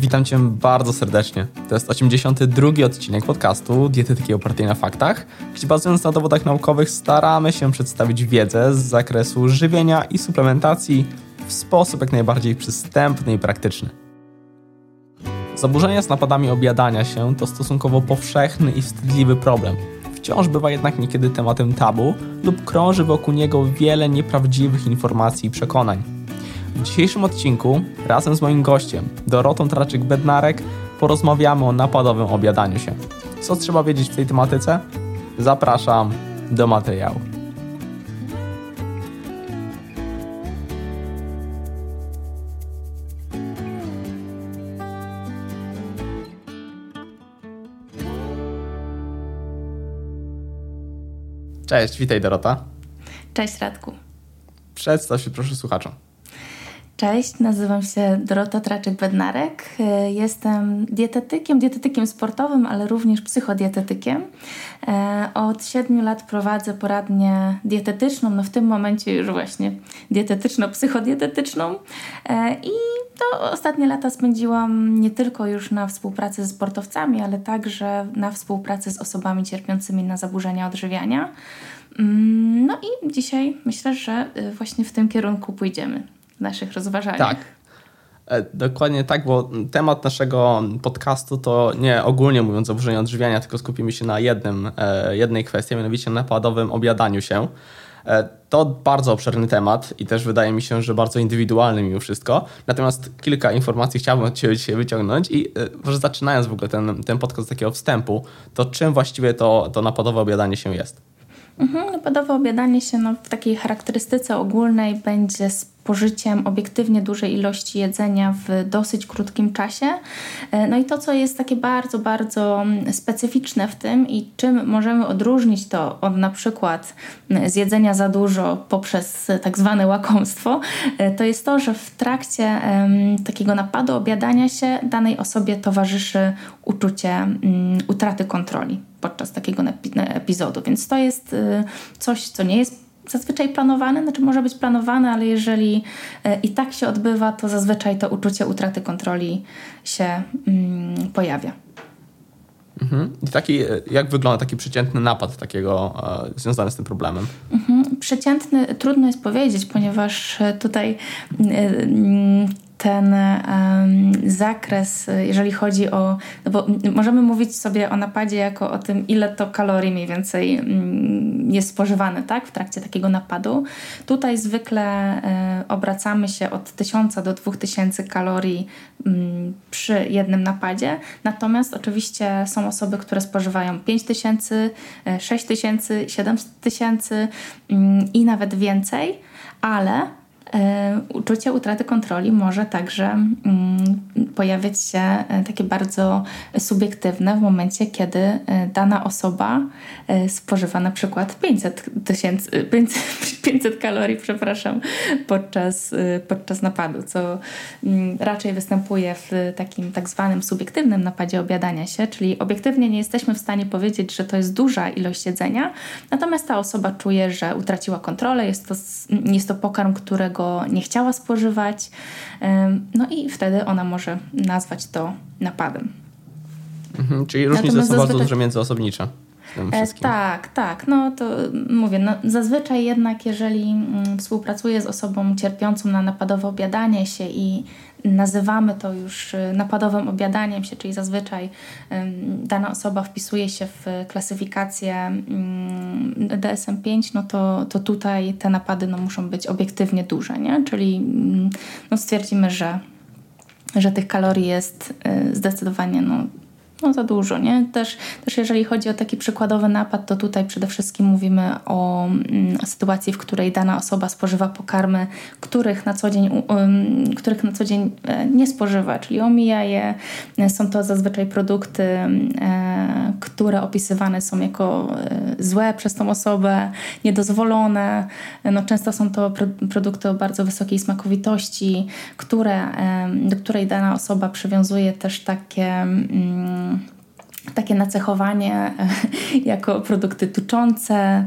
Witam Cię bardzo serdecznie. To jest 82 odcinek podcastu Dietetyki opartej na faktach, gdzie bazując na dowodach naukowych staramy się przedstawić wiedzę z zakresu żywienia i suplementacji w sposób jak najbardziej przystępny i praktyczny. Zaburzenia z napadami objadania się to stosunkowo powszechny i wstydliwy problem. Wciąż bywa jednak niekiedy tematem tabu lub krąży wokół niego wiele nieprawdziwych informacji i przekonań. W dzisiejszym odcinku razem z moim gościem, Dorotą Traczyk-Bednarek, porozmawiamy o napadowym obiadaniu się. Co trzeba wiedzieć w tej tematyce? Zapraszam do materiału. Cześć, witaj Dorota. Cześć Radku. Przedstaw się proszę słuchaczom. Cześć, nazywam się Dorota Traczyk-Bednarek. Jestem dietetykiem, dietetykiem sportowym, ale również psychodietetykiem. E, od siedmiu lat prowadzę poradnię dietetyczną, no w tym momencie już właśnie dietetyczno-psychodietetyczną e, i to ostatnie lata spędziłam nie tylko już na współpracy ze sportowcami, ale także na współpracy z osobami cierpiącymi na zaburzenia odżywiania. Mm, no i dzisiaj myślę, że y, właśnie w tym kierunku pójdziemy naszych rozważaniach. Tak. E, dokładnie tak, bo temat naszego podcastu to nie ogólnie mówiąc zaburzenia odżywiania, tylko skupimy się na jednym, e, jednej kwestii, mianowicie napadowym objadaniu się. E, to bardzo obszerny temat i też wydaje mi się, że bardzo indywidualny mimo wszystko. Natomiast kilka informacji chciałbym od Ciebie dzisiaj wyciągnąć i może zaczynając w ogóle ten, ten podcast z takiego wstępu, to czym właściwie to, to napadowe objadanie się jest? Mhm, napadowe objadanie się no, w takiej charakterystyce ogólnej będzie spożyciem obiektywnie dużej ilości jedzenia w dosyć krótkim czasie. E, no i to, co jest takie bardzo, bardzo mm, specyficzne w tym i czym możemy odróżnić to od na przykład mm, zjedzenia za dużo poprzez tak zwane łakomstwo, e, to jest to, że w trakcie takiego napadu objadania się danej osobie towarzyszy uczucie mm, utraty kontroli podczas takiego epizodu. Więc to jest y, coś, co nie jest zazwyczaj planowane, znaczy może być planowane, ale jeżeli y, i tak się odbywa, to zazwyczaj to uczucie utraty kontroli się mm, pojawia. Mhm. I taki, jak wygląda taki przeciętny napad takiego e, związany z tym problemem? Mhm. Przeciętny trudno jest powiedzieć, ponieważ e, tutaj e, ten um, zakres, jeżeli chodzi o. No bo możemy mówić sobie o napadzie jako o tym, ile to kalorii mniej więcej um, jest spożywane tak, w trakcie takiego napadu. Tutaj zwykle um, obracamy się od 1000 do 2000 kalorii mm, przy jednym napadzie. Natomiast oczywiście są osoby, które spożywają 5000, 6000, 7000 i nawet więcej, ale uczucie utraty kontroli może także mm, pojawiać się e, takie bardzo subiektywne w momencie, kiedy e, dana osoba spożywa na przykład 500, tysięcy, 500, 500 kalorii, przepraszam, podczas, podczas napadu, co mm, raczej występuje w takim tak zwanym subiektywnym napadzie obiadania się, czyli obiektywnie nie jesteśmy w stanie powiedzieć, że to jest duża ilość jedzenia, natomiast ta osoba czuje, że utraciła kontrolę, jest to, jest to pokarm, którego nie chciała spożywać. No i wtedy ona może nazwać to napadem. Mhm, czyli różnice są bardzo duże międzyosobnicze. E, tak, tak. No to mówię, no, zazwyczaj jednak, jeżeli mm, współpracuję z osobą cierpiącą na napadowe obiadanie się i nazywamy to już y, napadowym obiadaniem się, czyli zazwyczaj dana osoba wpisuje się w klasyfikację mm, DSM-5, no to, to tutaj te napady no, muszą być obiektywnie duże, nie? czyli mm, no, stwierdzimy, że, że tych kalorii jest y, zdecydowanie no, no za dużo, nie? Też, też jeżeli chodzi o taki przykładowy napad, to tutaj przede wszystkim mówimy o, mm, sytuacji, w której dana osoba spożywa pokarmy, których na co dzień, um, których na co dzień e, nie spożywa, czyli omija je. Są to zazwyczaj produkty, e, które opisywane są jako e, złe przez tą osobę, niedozwolone. No, często są to pro, produkty o bardzo wysokiej smakowitości, które, do której dana osoba przywiązuje też takie. Mm, takie nacechowanie jako produkty tuczące.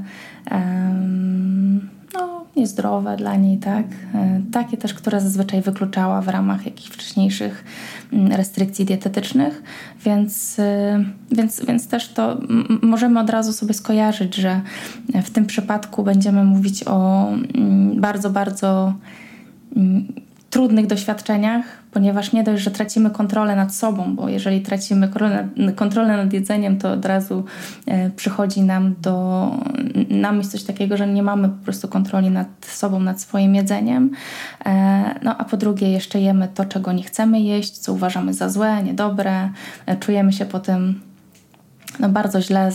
No, niezdrowe dla niej, tak? E, takie też, które zazwyczaj wykluczała w ramach jakichś wcześniejszych mm, restrykcji dietetycznych, więc, e, więc, więc też to możemy od razu sobie skojarzyć, że w tym przypadku będziemy mówić o mm, bardzo, bardzo mm, trudnych doświadczeniach, ponieważ nie dość, że tracimy kontrolę nad sobą, bo jeżeli tracimy kontrolę nad jedzeniem, to od razu e, przychodzi nam do na myśl coś takiego, że nie mamy po prostu kontroli nad sobą, nad swoim jedzeniem. E, no a po drugie jeszcze jemy to, czego nie chcemy jeść, co uważamy za złe, niedobre. E, czujemy się potem no, bardzo źle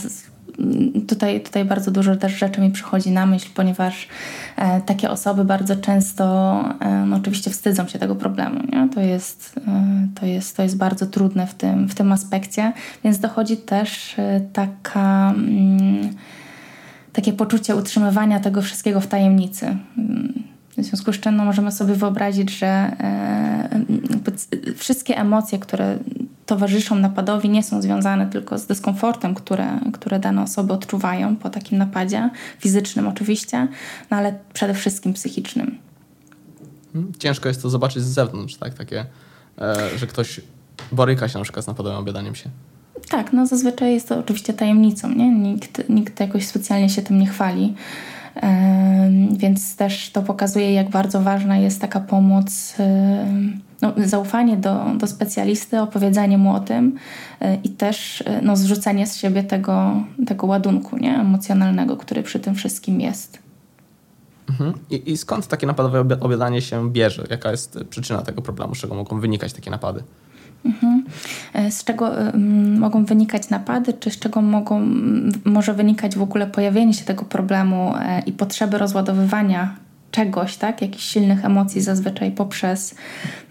tutaj, tutaj bardzo dużo też rzeczy mi przychodzi na myśl, ponieważ e, takie osoby bardzo często e, no oczywiście wstydzą się tego problemu. Nie? To, jest, e, to, jest, to jest bardzo trudne w tym, w tym aspekcie, więc dochodzi też e, taka, mm, takie poczucie utrzymywania tego wszystkiego w tajemnicy. W związku z czym no, możemy sobie wyobrazić, że e, wszystkie emocje, które towarzyszą napadowi, nie są związane tylko z dyskomfortem, które, które dane osoby odczuwają po takim napadzie, fizycznym oczywiście, no ale przede wszystkim psychicznym. Hmm, ciężko jest to zobaczyć z zewnątrz, tak? Takie, e, że ktoś boryka się na przykład z napadowym objadaniem się. Tak, no zazwyczaj jest to oczywiście tajemnicą, nie? Nikt, nikt jakoś specjalnie się tym nie chwali. Więc też to pokazuje, jak bardzo ważna jest taka pomoc, no, zaufanie do, do specjalisty, opowiedzenie mu o tym e, i też e, no, zrzucenie z siebie tego, tego ładunku nie? emocjonalnego, który przy tym wszystkim jest. Mhm. I, I, skąd takie napadowe obiadanie się bierze? Jaka jest przyczyna tego problemu, z czego mogą wynikać takie napady? Mhm. E, z czego mogą wynikać napady, czy z czego mogą, może wynikać w ogóle pojawienie się tego problemu i potrzeby rozładowywania czegoś, tak, jakichś silnych emocji zazwyczaj poprzez,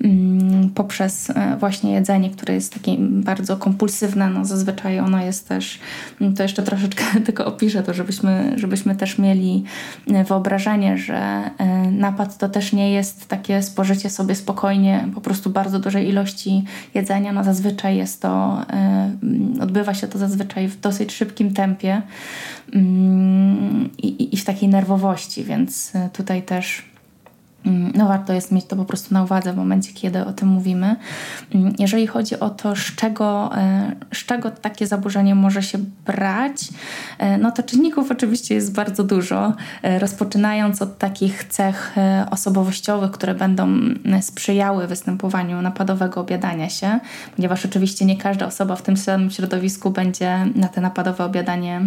mm, poprzez e, właśnie jedzenie, które jest takie bardzo kompulsywne, no zazwyczaj ono jest też, mm, to jeszcze troszeczkę tylko opiszę to, żebyśmy, żebyśmy też mieli e, wyobrażenie, że e, napad to też nie jest takie spożycie sobie spokojnie po prostu bardzo dużej ilości jedzenia, no zazwyczaj jest to, odbywa się to zazwyczaj w dosyć szybkim tempie, Mm, takiej nerwowości, więc e, tutaj też no warto jest mieć to po prostu na uwadze w momencie, kiedy o tym mówimy. Mm, jeżeli chodzi o to, z czego, e, z czego takie zaburzenie może się brać, e, no to czynników oczywiście jest bardzo dużo, e, rozpoczynając od takich cech osobowościowych, które będą sprzyjały występowaniu napadowego obiadania się, ponieważ oczywiście nie każda osoba w tym samym środowisku będzie na te napadowe obiadanie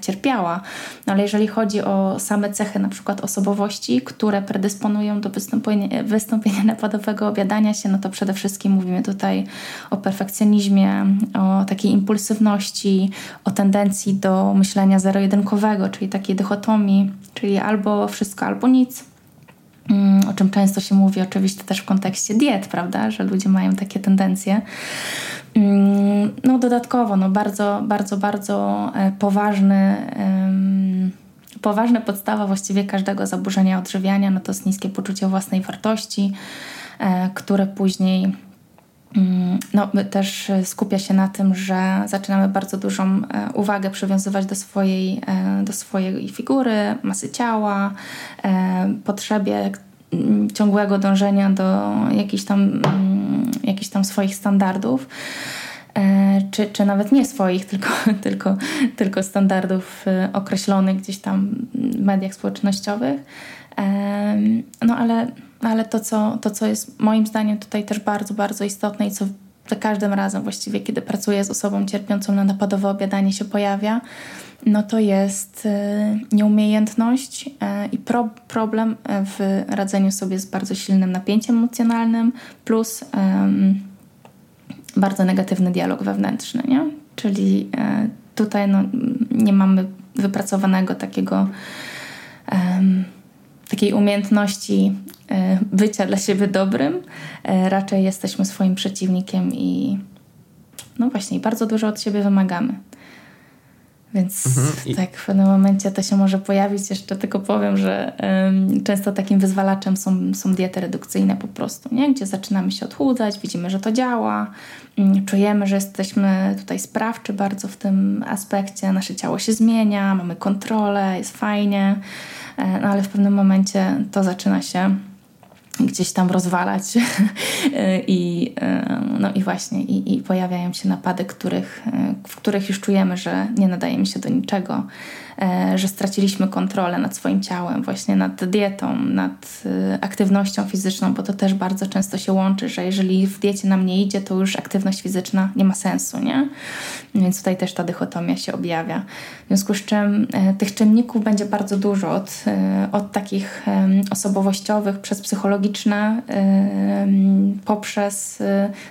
cierpiała, no ale jeżeli chodzi o same cechy na przykład osobowości, które predysponują do wystąpienia, wystąpienia napadowego, obiadania się, no to przede wszystkim mówimy tutaj o perfekcjonizmie, o takiej impulsywności, o tendencji do myślenia zero-jedynkowego, czyli takiej dychotomii, czyli albo wszystko, albo nic mm, o czym często się mówi oczywiście też w kontekście diet, prawda, że ludzie mają takie tendencje. Mm, no dodatkowo, no bardzo, bardzo, bardzo e, poważny poważna podstawa właściwie każdego zaburzenia odżywiania no to jest niskie poczucie własnej wartości, e, które później mm, no, też skupia się na tym, że zaczynamy bardzo dużą e, uwagę przywiązywać do swojej, e, do swojej figury, masy ciała, potrzebie mm, ciągłego dążenia do jakichś tam, mm, jakichś tam swoich standardów. E, czy, czy nawet nie swoich, tylko, tylko, tylko standardów e, określonych gdzieś tam w mediach społecznościowych. E, no ale, ale to, co, to, co jest moim zdaniem tutaj też bardzo, bardzo istotne i co za każdym razem właściwie, kiedy pracuję z osobą cierpiącą na napadowe obiadanie się pojawia, no to jest nieumiejętność i pro, problem w radzeniu sobie z bardzo silnym napięciem emocjonalnym plus um, bardzo negatywny dialog wewnętrzny, nie? Czyli e, tutaj no, nie mamy wypracowanego takiego um, takiej umiejętności e, bycia dla siebie dobrym. E, raczej jesteśmy swoim przeciwnikiem i no właśnie, bardzo dużo od siebie wymagamy. Więc mhm. tak, w pewnym momencie to się może pojawić. Jeszcze tylko powiem, że często takim wyzwalaczem są, są diety redukcyjne po prostu, nie? gdzie zaczynamy się odchudzać, widzimy, że to działa, um, czujemy, że jesteśmy tutaj sprawczy bardzo w tym aspekcie, nasze ciało się zmienia, mamy kontrolę, jest fajnie. no ale w pewnym momencie to zaczyna się gdzieś tam rozwalać. I, no i właśnie i, i, pojawiają się napady, których, w których już czujemy, że nie nadajemy się do niczego, E, że straciliśmy kontrolę nad swoim ciałem, właśnie nad dietą, nad e, aktywnością fizyczną, bo to też bardzo często się łączy, że jeżeli w diecie nam nie idzie, to już aktywność fizyczna nie ma sensu, nie? Więc tutaj też ta dychotomia się objawia. W związku z czym e, tych czynników będzie bardzo dużo, od, od takich osobowościowych, przez psychologiczne, poprzez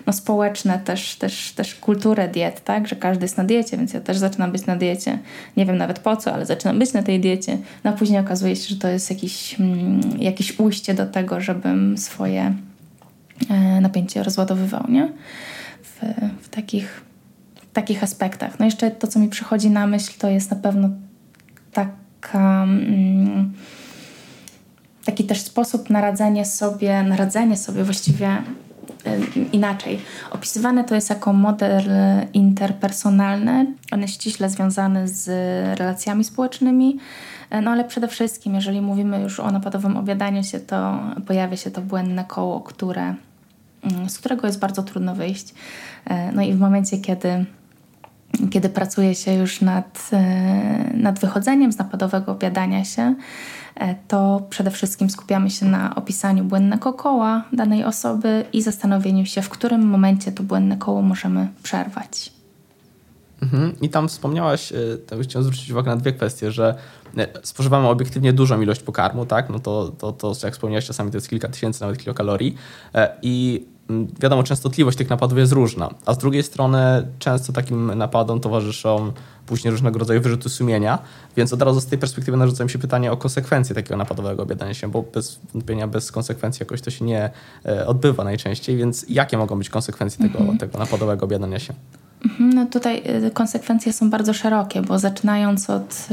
no, społeczne też, też, też kulturę diet, tak? Że każdy jest na diecie, więc ja też zaczynam być na diecie. Nie wiem nawet po co, ale zaczynam być na tej diecie, no a później okazuje się, że to jest jakiś, mm, jakieś ujście do tego, żebym swoje e, napięcie rozładowywał, nie? W, w takich, w takich aspektach. No jeszcze to, co mi przychodzi na myśl, to jest na pewno taka... Mm, taki też sposób na radzenie sobie, na radzenie sobie właściwie inaczej. Opisywane to jest jako model interpersonalny. On jest ściśle związany z relacjami społecznymi, e, no ale przede wszystkim, jeżeli mówimy już o napadowym obiadaniu się, to pojawia się to błędne koło, które, mm, z którego jest bardzo trudno wyjść. E, no i w momencie, kiedy kiedy pracuje się już nad, e, nad wychodzeniem z napadowego obiadania się, to przede wszystkim skupiamy się na opisaniu błędnego koła danej osoby i zastanowieniu się, w którym momencie to błędne koło możemy przerwać. Mhm. I tam wspomniałaś, e, to chciałem zwrócić uwagę na dwie kwestie, że e, spożywamy obiektywnie dużą ilość pokarmu, tak? No to, to, to jak wspomniałeś, czasami to jest kilka tysięcy, nawet kilokalorii. I wiadomo, częstotliwość tych napadów jest różna, a z drugiej strony często takim napadom towarzyszą później różnego rodzaju wyrzuty sumienia, więc od razu z tej perspektywy narzuca mi się pytanie o konsekwencje takiego napadowego obiadania się, bo bez wątpienia, bez konsekwencji jakoś to się nie e, odbywa najczęściej, więc jakie mogą być konsekwencje tego, mhm. tego napadowego obiadania się? Mhm, no tutaj y, konsekwencje są bardzo szerokie, bo zaczynając od,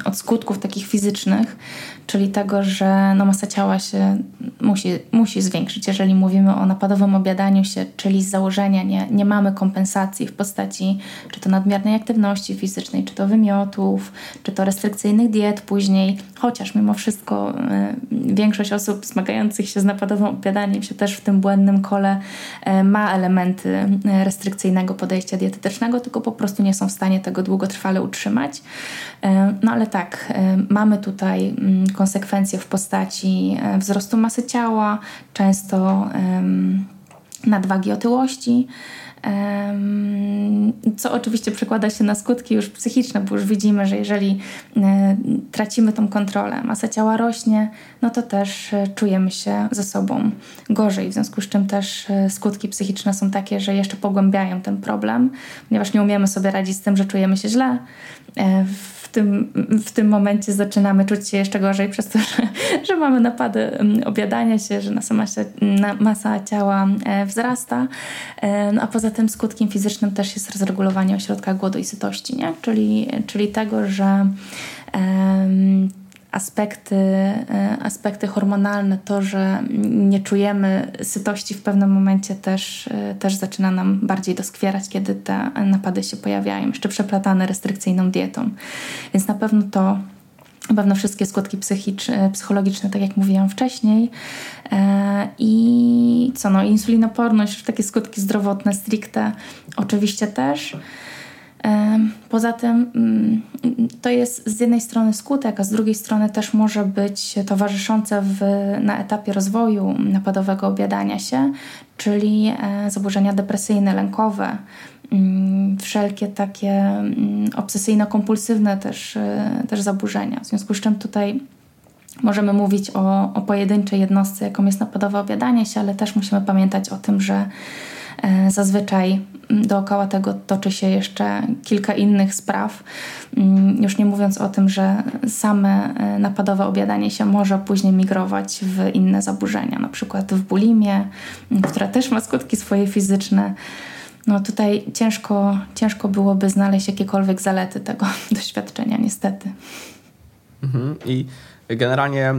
y, od skutków takich fizycznych, czyli tego, że no masa ciała się musi, musi zwiększyć. Jeżeli mówimy o napadowym obiadaniu się, czyli z założenia nie, nie mamy kompensacji w postaci czy to nadmiernej aktywności fizycznej, czy to wymiotów, czy to restrykcyjnych diet później, chociaż mimo wszystko y, większość osób zmagających się z napadowym obiadaniem się też w tym błędnym kole y, ma elementy y, restrykcyjnego podejścia dietetycznego, tylko po prostu nie są w stanie tego długotrwale utrzymać. Y, no ale tak, y, mamy tutaj mm, konsekwencje w postaci e, wzrostu masy ciała, często nadwagi otyłości. Co oczywiście przekłada się na skutki już psychiczne, bo już widzimy, że jeżeli e, tracimy tą kontrolę, masa ciała rośnie, no to też e, czujemy się ze sobą gorzej. W związku z czym też skutki psychiczne są takie, że jeszcze pogłębiają ten problem, ponieważ nie umiemy sobie radzić z tym, że czujemy się źle w tym, w tym momencie zaczynamy czuć się jeszcze gorzej przez to, że, że mamy napady obiadania się, że nasza masa, masa ciała e, wzrasta. E, no a poza tym skutkiem fizycznym też jest rozregulowanie ośrodka głodu i sytości, nie? Czyli, czyli tego, że aspekty, e, aspekty hormonalne, to, że nie czujemy sytości w pewnym momencie też, e, też zaczyna nam bardziej doskwierać, kiedy te napady się pojawiają, jeszcze przeplatane restrykcyjną dietą. Więc na pewno to na pewno wszystkie skutki psychiczne, psychologiczne, tak jak mówiłam wcześniej. E, I co no, insulinoporność, takie skutki zdrowotne stricte oczywiście też. Poza tym mm, to jest z jednej strony skutek, a z drugiej strony też może być towarzyszące w, na etapie rozwoju napadowego obiadania się, czyli e, zaburzenia depresyjne, lękowe, mm, wszelkie takie mm, obsesyjno-kompulsywne też, e, też zaburzenia. W związku z czym tutaj możemy mówić o, o pojedynczej jednostce, jaką jest napadowe obiadanie się, ale też musimy pamiętać o tym, że zazwyczaj dookoła tego toczy się jeszcze kilka innych spraw, mm, już nie mówiąc o tym, że same e, napadowe obiadanie się może później migrować w inne zaburzenia, na przykład w bulimię, która też ma skutki swoje fizyczne. No tutaj ciężko, ciężko byłoby znaleźć jakiekolwiek zalety tego doświadczenia, niestety. Mhm. I generalnie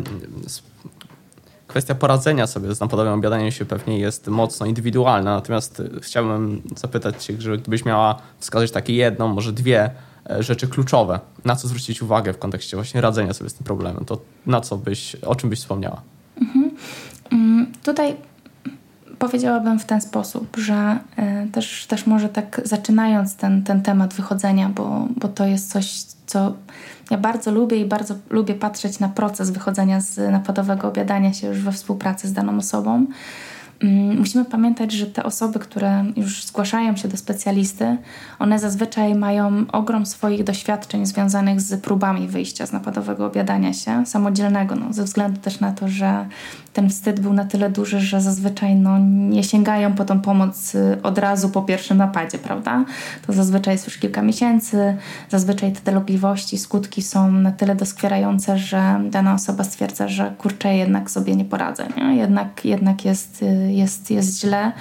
kwestia poradzenia sobie z napodobnym obiadaniem się pewnie jest mocno indywidualna, natomiast chciałbym zapytać Cię, że gdybyś miała wskazać takie jedną, może dwie rzeczy kluczowe, na co zwrócić uwagę w kontekście właśnie radzenia sobie z tym problemem. To na co byś, o czym byś wspomniała? Mhm. Mm, tutaj powiedziałabym w ten sposób, że też, też może tak zaczynając ten, ten temat wychodzenia, bo, bo to jest coś, co ja bardzo lubię i bardzo lubię patrzeć na proces wychodzenia z napadowego obiadania się już we współpracy z daną osobą. Mm, musimy pamiętać, że te osoby, które już zgłaszają się do specjalisty, one zazwyczaj mają ogrom swoich doświadczeń związanych z próbami wyjścia z napadowego obiadania się samodzielnego, no, ze względu też na to, że ten wstyd był na tyle duży, że zazwyczaj no, nie sięgają po tą pomoc y, od razu po pierwszym napadzie, prawda? To zazwyczaj jest już kilka miesięcy, zazwyczaj te dolegliwości, skutki są na tyle doskwierające, że dana osoba stwierdza, że kurczę, jednak sobie nie poradzę, nie? Jednak, jednak jest, y, jest, jest źle,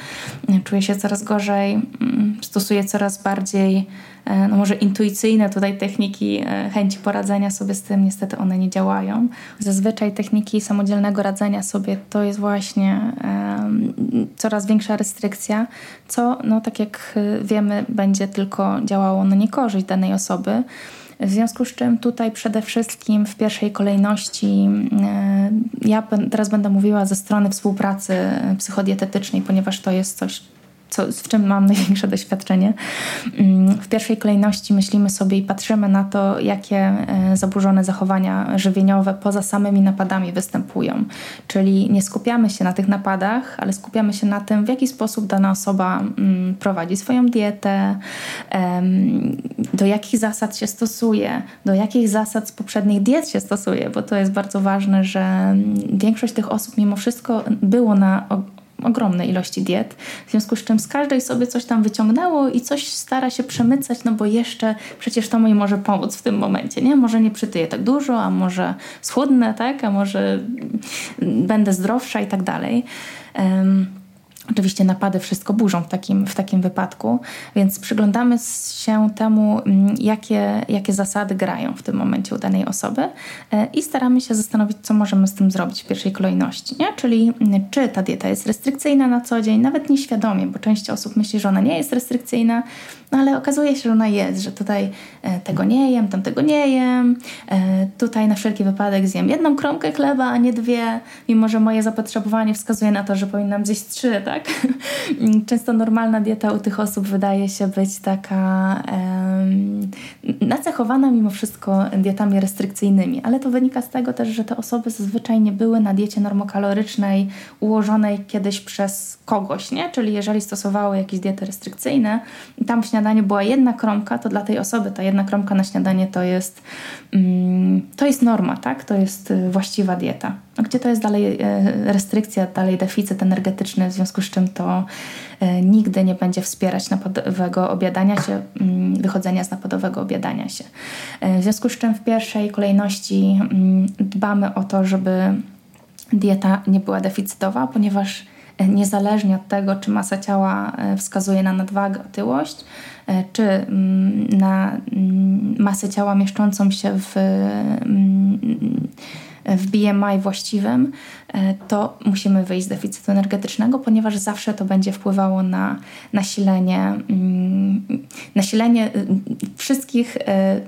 czuje się coraz gorzej, mm, stosuje coraz bardziej E, no może intuicyjne tutaj techniki e, chęci poradzenia sobie z tym, niestety one nie działają. Zazwyczaj techniki samodzielnego radzenia sobie to jest właśnie coraz większa restrykcja, co, no tak jak e, wiemy, będzie tylko działało na niekorzyść danej osoby. W związku z czym tutaj przede wszystkim w pierwszej kolejności ja teraz będę mówiła ze strony współpracy psychodietetycznej, ponieważ to jest coś, co, w czym mam największe doświadczenie. Mm, w pierwszej kolejności myślimy sobie i patrzymy na to, jakie e, zaburzone zachowania żywieniowe poza samymi napadami występują. Czyli nie skupiamy się na tych napadach, ale skupiamy się na tym, w jaki sposób dana osoba mm, prowadzi swoją dietę, do jakich zasad się stosuje, do jakich zasad z poprzednich diet się stosuje, bo to jest bardzo ważne, że mm, większość tych osób mimo wszystko było na ogromne ilości diet, w związku z czym z każdej sobie coś tam wyciągnęło i coś stara się przemycać, no bo jeszcze przecież to mi może pomóc w tym momencie, nie? Może nie przytyję tak dużo, a może schudnę, tak? A może będę zdrowsza i tak dalej. Um, Oczywiście napady wszystko burzą w takim, w takim wypadku, więc przyglądamy się temu, mm, jakie, jakie zasady grają w tym momencie u danej osoby e, i staramy się zastanowić, co możemy z tym zrobić w pierwszej kolejności. Nie? Czyli mm, czy ta dieta jest restrykcyjna na co dzień, nawet nieświadomie, bo część osób myśli, że ona nie jest restrykcyjna, no ale okazuje się, że ona jest, że tutaj e, tego nie jem, tam tego nie jem, e, tutaj na wszelki wypadek zjem jedną kromkę chleba, a nie dwie, mimo że moje zapotrzebowanie wskazuje na to, że powinnam zjeść trzy, tak? Często normalna dieta u tych osób wydaje się być taka um, nacechowana mimo wszystko dietami restrykcyjnymi, ale to wynika z tego też, że te osoby zazwyczaj nie były na diecie normokalorycznej ułożonej kiedyś przez kogoś, nie? Czyli jeżeli stosowały jakieś diety restrykcyjne, tam w śniadaniu była jedna kromka, to dla tej osoby ta jedna kromka na śniadanie to jest, um, to jest norma, tak? To jest y, właściwa dieta. Gdzie to jest dalej e, restrykcja, dalej deficyt energetyczny, w związku z czym to e, nigdy nie będzie wspierać napadowego obiadania się, mm, wychodzenia z napadowego obiadania się. E, w związku z czym w pierwszej kolejności mm, dbamy o to, żeby dieta nie była deficytowa, ponieważ niezależnie od tego, czy masa ciała wskazuje na nadwagę, otyłość, czy mm, na masę ciała mieszczącą się w w BMI właściwym, e, to musimy wyjść z deficytu energetycznego, ponieważ zawsze to będzie wpływało na nasilenie, mm, nasilenie y, wszystkich e,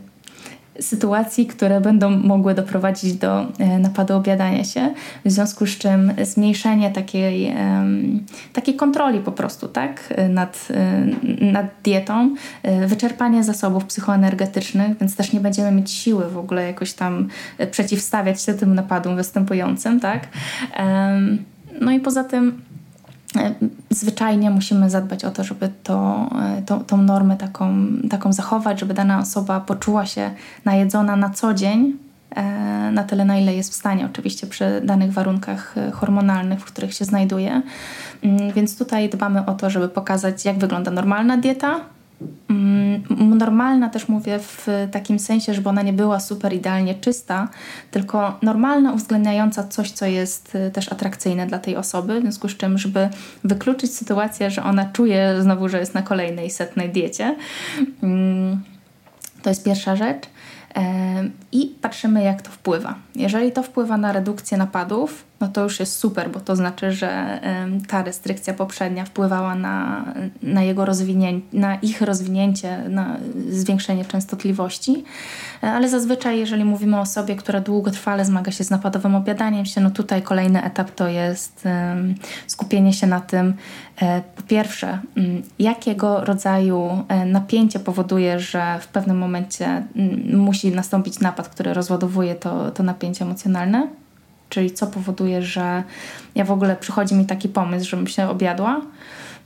sytuacji, które będą mogły doprowadzić do e, napadu obiadania się, w związku z czym zmniejszenie takiej, takiej kontroli po prostu tak, nad, e, nad dietą, e, wyczerpanie zasobów psychoenergetycznych, więc też nie będziemy mieć siły w ogóle jakoś tam przeciwstawiać się tym napadom występującym, tak. No i poza tym zwyczajnie musimy zadbać o to, żeby to, e, to, tą normę taką, taką zachować, żeby dana osoba poczuła się najedzona na co dzień, e, na tyle, na ile jest w stanie, oczywiście przy danych warunkach hormonalnych, w których się znajduje. Mm, więc tutaj dbamy o to, żeby pokazać, jak wygląda normalna dieta, normalna też mówię w takim sensie, żeby ona nie była super idealnie czysta, tylko normalna, uwzględniająca coś, co jest y, też atrakcyjne dla tej osoby, w związku z czym, żeby wykluczyć sytuację, że ona czuje znowu, że jest na kolejnej setnej diecie. Mm, to jest pierwsza rzecz. I patrzymy, jak to wpływa. Jeżeli to wpływa na redukcję napadów, no to już jest super, bo to znaczy, że ta restrykcja poprzednia wpływała na, na jego rozwinięcie, na ich rozwinięcie, na zwiększenie częstotliwości. Ale zazwyczaj, jeżeli mówimy o osobie, która długotrwale zmaga się z napadowym obiadaniem się, no tutaj kolejny etap to jest skupienie się na tym, e, po pierwsze, mm, jakiego rodzaju e, napięcie powoduje, że w pewnym momencie mm, musi nastąpić napad, który rozładowuje to, to napięcie emocjonalne czyli co powoduje, że ja w ogóle przychodzi mi taki pomysł, żebym się objadła.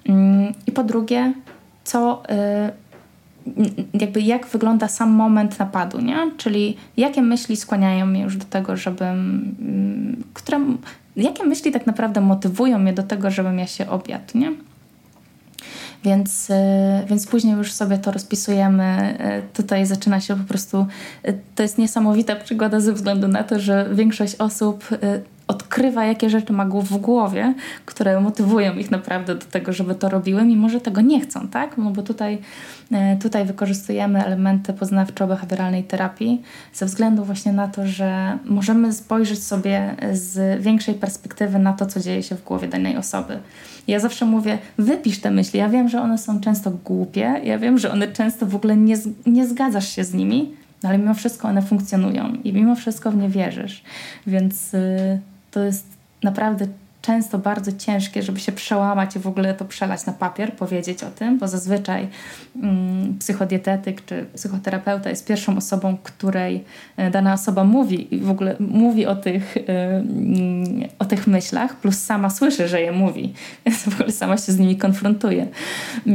Mm, I po drugie, co y, jakby jak wygląda sam moment napadu, nie? Czyli jakie myśli skłaniają mnie już do tego, żebym, mm, które, jakie myśli tak naprawdę motywują mnie do tego, żebym ja się objadł, nie? Więc, y, więc później już sobie to rozpisujemy. Y, tutaj zaczyna się po prostu. Y, to jest niesamowita przygoda ze względu na to, że większość osób odkrywa, jakie rzeczy ma w głowie, które motywują ich naprawdę do tego, żeby to robiły, mimo że tego nie chcą, tak? No bo tutaj, tutaj wykorzystujemy elementy poznawczo-behawioralnej terapii ze względu właśnie na to, że możemy spojrzeć sobie z większej perspektywy na to, co dzieje się w głowie danej osoby. Ja zawsze mówię, wypisz te myśli. Ja wiem, że one są często głupie, ja wiem, że one często w ogóle nie, nie zgadzasz się z nimi, no ale mimo wszystko one funkcjonują i mimo wszystko w nie wierzysz. Więc y, to jest naprawdę często bardzo ciężkie, żeby się przełamać i w ogóle to przelać na papier, powiedzieć o tym, bo zazwyczaj mm, psychodietetyk czy psychoterapeuta jest pierwszą osobą, której e, dana osoba mówi i w ogóle mówi o tych, yy, o tych myślach, plus sama słyszy, że je mówi, więc w ogóle sama się z nimi konfrontuje. Yy.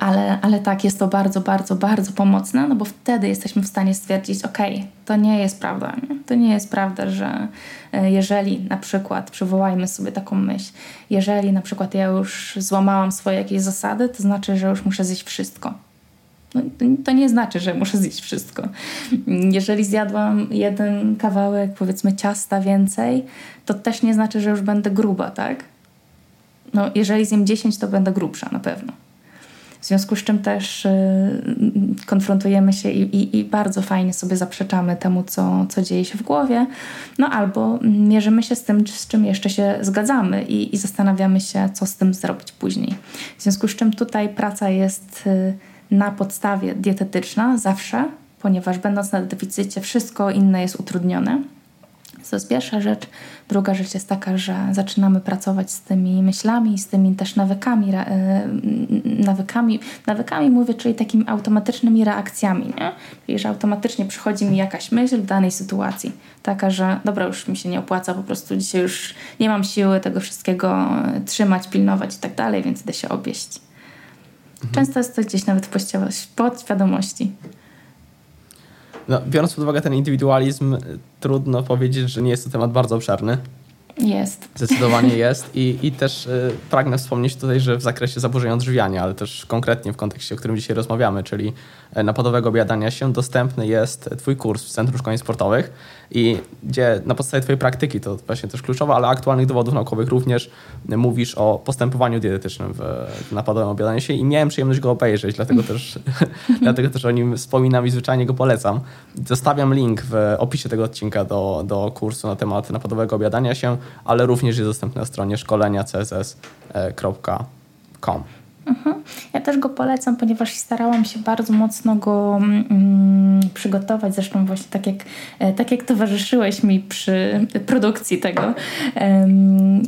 Ale, ale tak, jest to bardzo, bardzo, bardzo pomocne, no bo wtedy jesteśmy w stanie stwierdzić, ok, to nie jest prawda. Nie? To nie jest prawda, że e, jeżeli na przykład, przywołajmy sobie taką myśl, jeżeli na przykład ja już złamałam swoje jakieś zasady, to znaczy, że już muszę zjeść wszystko. No, to nie znaczy, że muszę zjeść wszystko. Jeżeli zjadłam jeden kawałek, powiedzmy, ciasta więcej, to też nie znaczy, że już będę gruba, tak? No, jeżeli zjem 10, to będę grubsza na pewno. W związku z czym też y, konfrontujemy się i, i, i, bardzo fajnie sobie zaprzeczamy temu, co, co dzieje się w głowie, no albo mierzymy się z tym, z czym jeszcze się zgadzamy i, i zastanawiamy się, co z tym zrobić później. W związku z czym tutaj praca jest y, na podstawie dietetyczna zawsze, ponieważ będąc na deficycie, wszystko inne jest utrudnione. To jest pierwsza rzecz. Druga rzecz jest taka, że zaczynamy pracować z tymi myślami, z tymi też nawykami, e, nawykami, nawykami mówię, czyli takimi automatycznymi reakcjami, nie? Czyli, że automatycznie przychodzi mi jakaś myśl w danej sytuacji, taka, że dobra, już mi się nie opłaca, po prostu dzisiaj już nie mam siły tego wszystkiego e, trzymać, pilnować i tak dalej, więc idę się obieść. Mhm. Często jest to gdzieś nawet w podświadomości. No, biorąc pod uwagę ten indywidualizm, trudno powiedzieć, że nie jest to temat bardzo obszerny. Jest. Zdecydowanie jest i, i też y, pragnę wspomnieć tutaj, że w zakresie zaburzeń odżywiania, ale też konkretnie w kontekście, o którym dzisiaj rozmawiamy, czyli e, napadowego obiadania się, dostępny jest Twój kurs w Centrum Szkoleń Sportowych i gdzie na podstawie Twojej praktyki, to właśnie też kluczowe, ale aktualnych dowodów naukowych również mówisz o postępowaniu dietetycznym w, napadowym obiadaniu się i miałem przyjemność go obejrzeć, dlatego też, dlatego też o nim wspominam i zwyczajnie go polecam. Zostawiam link w opisie tego odcinka do, do kursu na temat napadowego obiadania się, ale również jest dostępny na stronie szkolenia css.com. Mhm. Ja też go polecam, ponieważ starałam się bardzo mocno go mm, przygotować. Zresztą właśnie tak jak, e, tak jak towarzyszyłeś mi przy produkcji tego, um,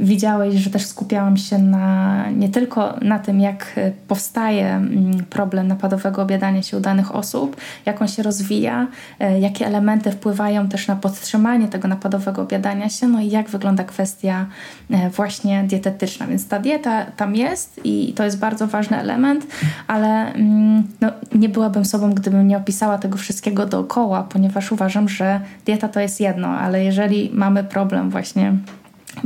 widziałeś, że też skupiałam się na, nie tylko na tym, jak powstaje mm, problem napadowego obiadania się u danych osób, jak on się rozwija, e, jakie elementy wpływają też na podtrzymanie tego napadowego obiadania się, no i jak wygląda kwestia e, właśnie dietetyczna. Więc ta dieta tam jest i i to jest bardzo ważny element, ale mm, no, nie byłabym sobą, gdybym nie opisała tego wszystkiego dookoła, ponieważ uważam, że dieta to jest jedno, ale jeżeli mamy problem właśnie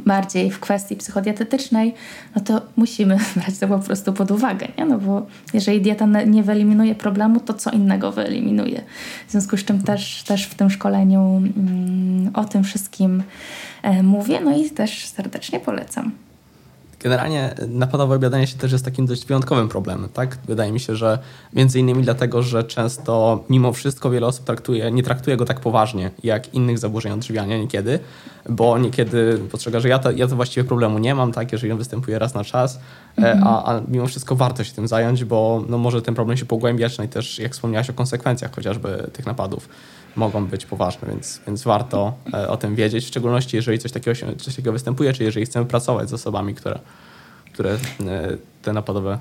bardziej w kwestii psychodietetycznej, no to musimy brać to po prostu pod uwagę, nie? No bo jeżeli dieta nie wyeliminuje problemu, to co innego wyeliminuje. W związku z czym też, też w tym szkoleniu mm, o tym wszystkim e, mówię, no i też serdecznie polecam. Generalnie napadowe obiadanie się też jest takim dość wyjątkowym problemem, tak? Wydaje mi się, że między innymi dlatego, że często mimo wszystko wiele osób traktuje, nie traktuje go tak poważnie jak innych zaburzeń odżywiania niekiedy, bo niekiedy postrzega, że ja to, ja to właściwie problemu nie mam, tak? Jeżeli on występuje raz na czas, mm -hmm. a, a, mimo wszystko warto się tym zająć, bo no, może ten problem się pogłębiać, no i też jak wspomniałaś o konsekwencjach chociażby tych napadów mogą być poważne, więc, więc warto e, o tym wiedzieć, w szczególności jeżeli coś takiego, się, coś takiego występuje, czy jeżeli chcemy pracować z osobami, które, które e, te napadowe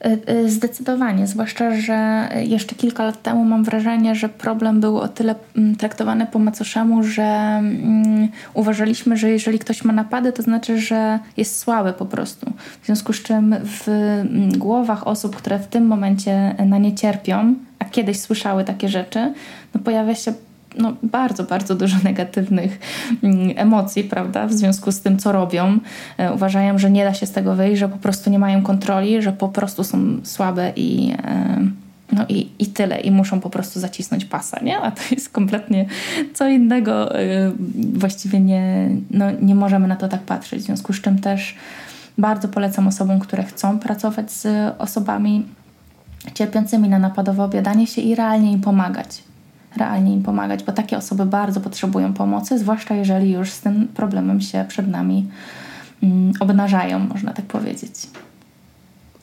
e, Zdecydowanie, zwłaszcza, że jeszcze kilka lat temu mam wrażenie, że problem był o tyle mm, traktowany po macoszemu, że um, uważaliśmy, że jeżeli ktoś ma napady, to znaczy, że jest słaby po prostu. W związku z czym w mm, głowach osób, które w tym momencie na nie cierpią, a kiedyś słyszały takie rzeczy, no pojawia się no, bardzo, bardzo dużo negatywnych mm, emocji, prawda, w związku z tym, co robią. E, uważają, że nie da się z tego wyjść, że po prostu nie mają kontroli, że po prostu są słabe i. E, no i, i tyle, i muszą po prostu zacisnąć pasa, nie? A to jest kompletnie co innego. E, właściwie nie, no, nie możemy na to tak patrzeć. W związku z czym też bardzo polecam osobom, które chcą pracować z osobami cierpiącymi na napadowe obiadanie się i realnie im pomagać. Realnie im pomagać, bo takie osoby bardzo potrzebują pomocy, zwłaszcza jeżeli już z tym problemem się przed nami mm, obnażają, można tak powiedzieć.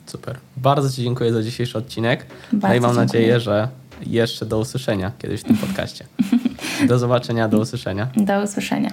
Super. Bardzo Ci dziękuję za dzisiejszy odcinek. Bardzo no i mam dziękuję. nadzieję, że jeszcze do usłyszenia kiedyś w tym podcaście. Do zobaczenia, do usłyszenia. Do usłyszenia.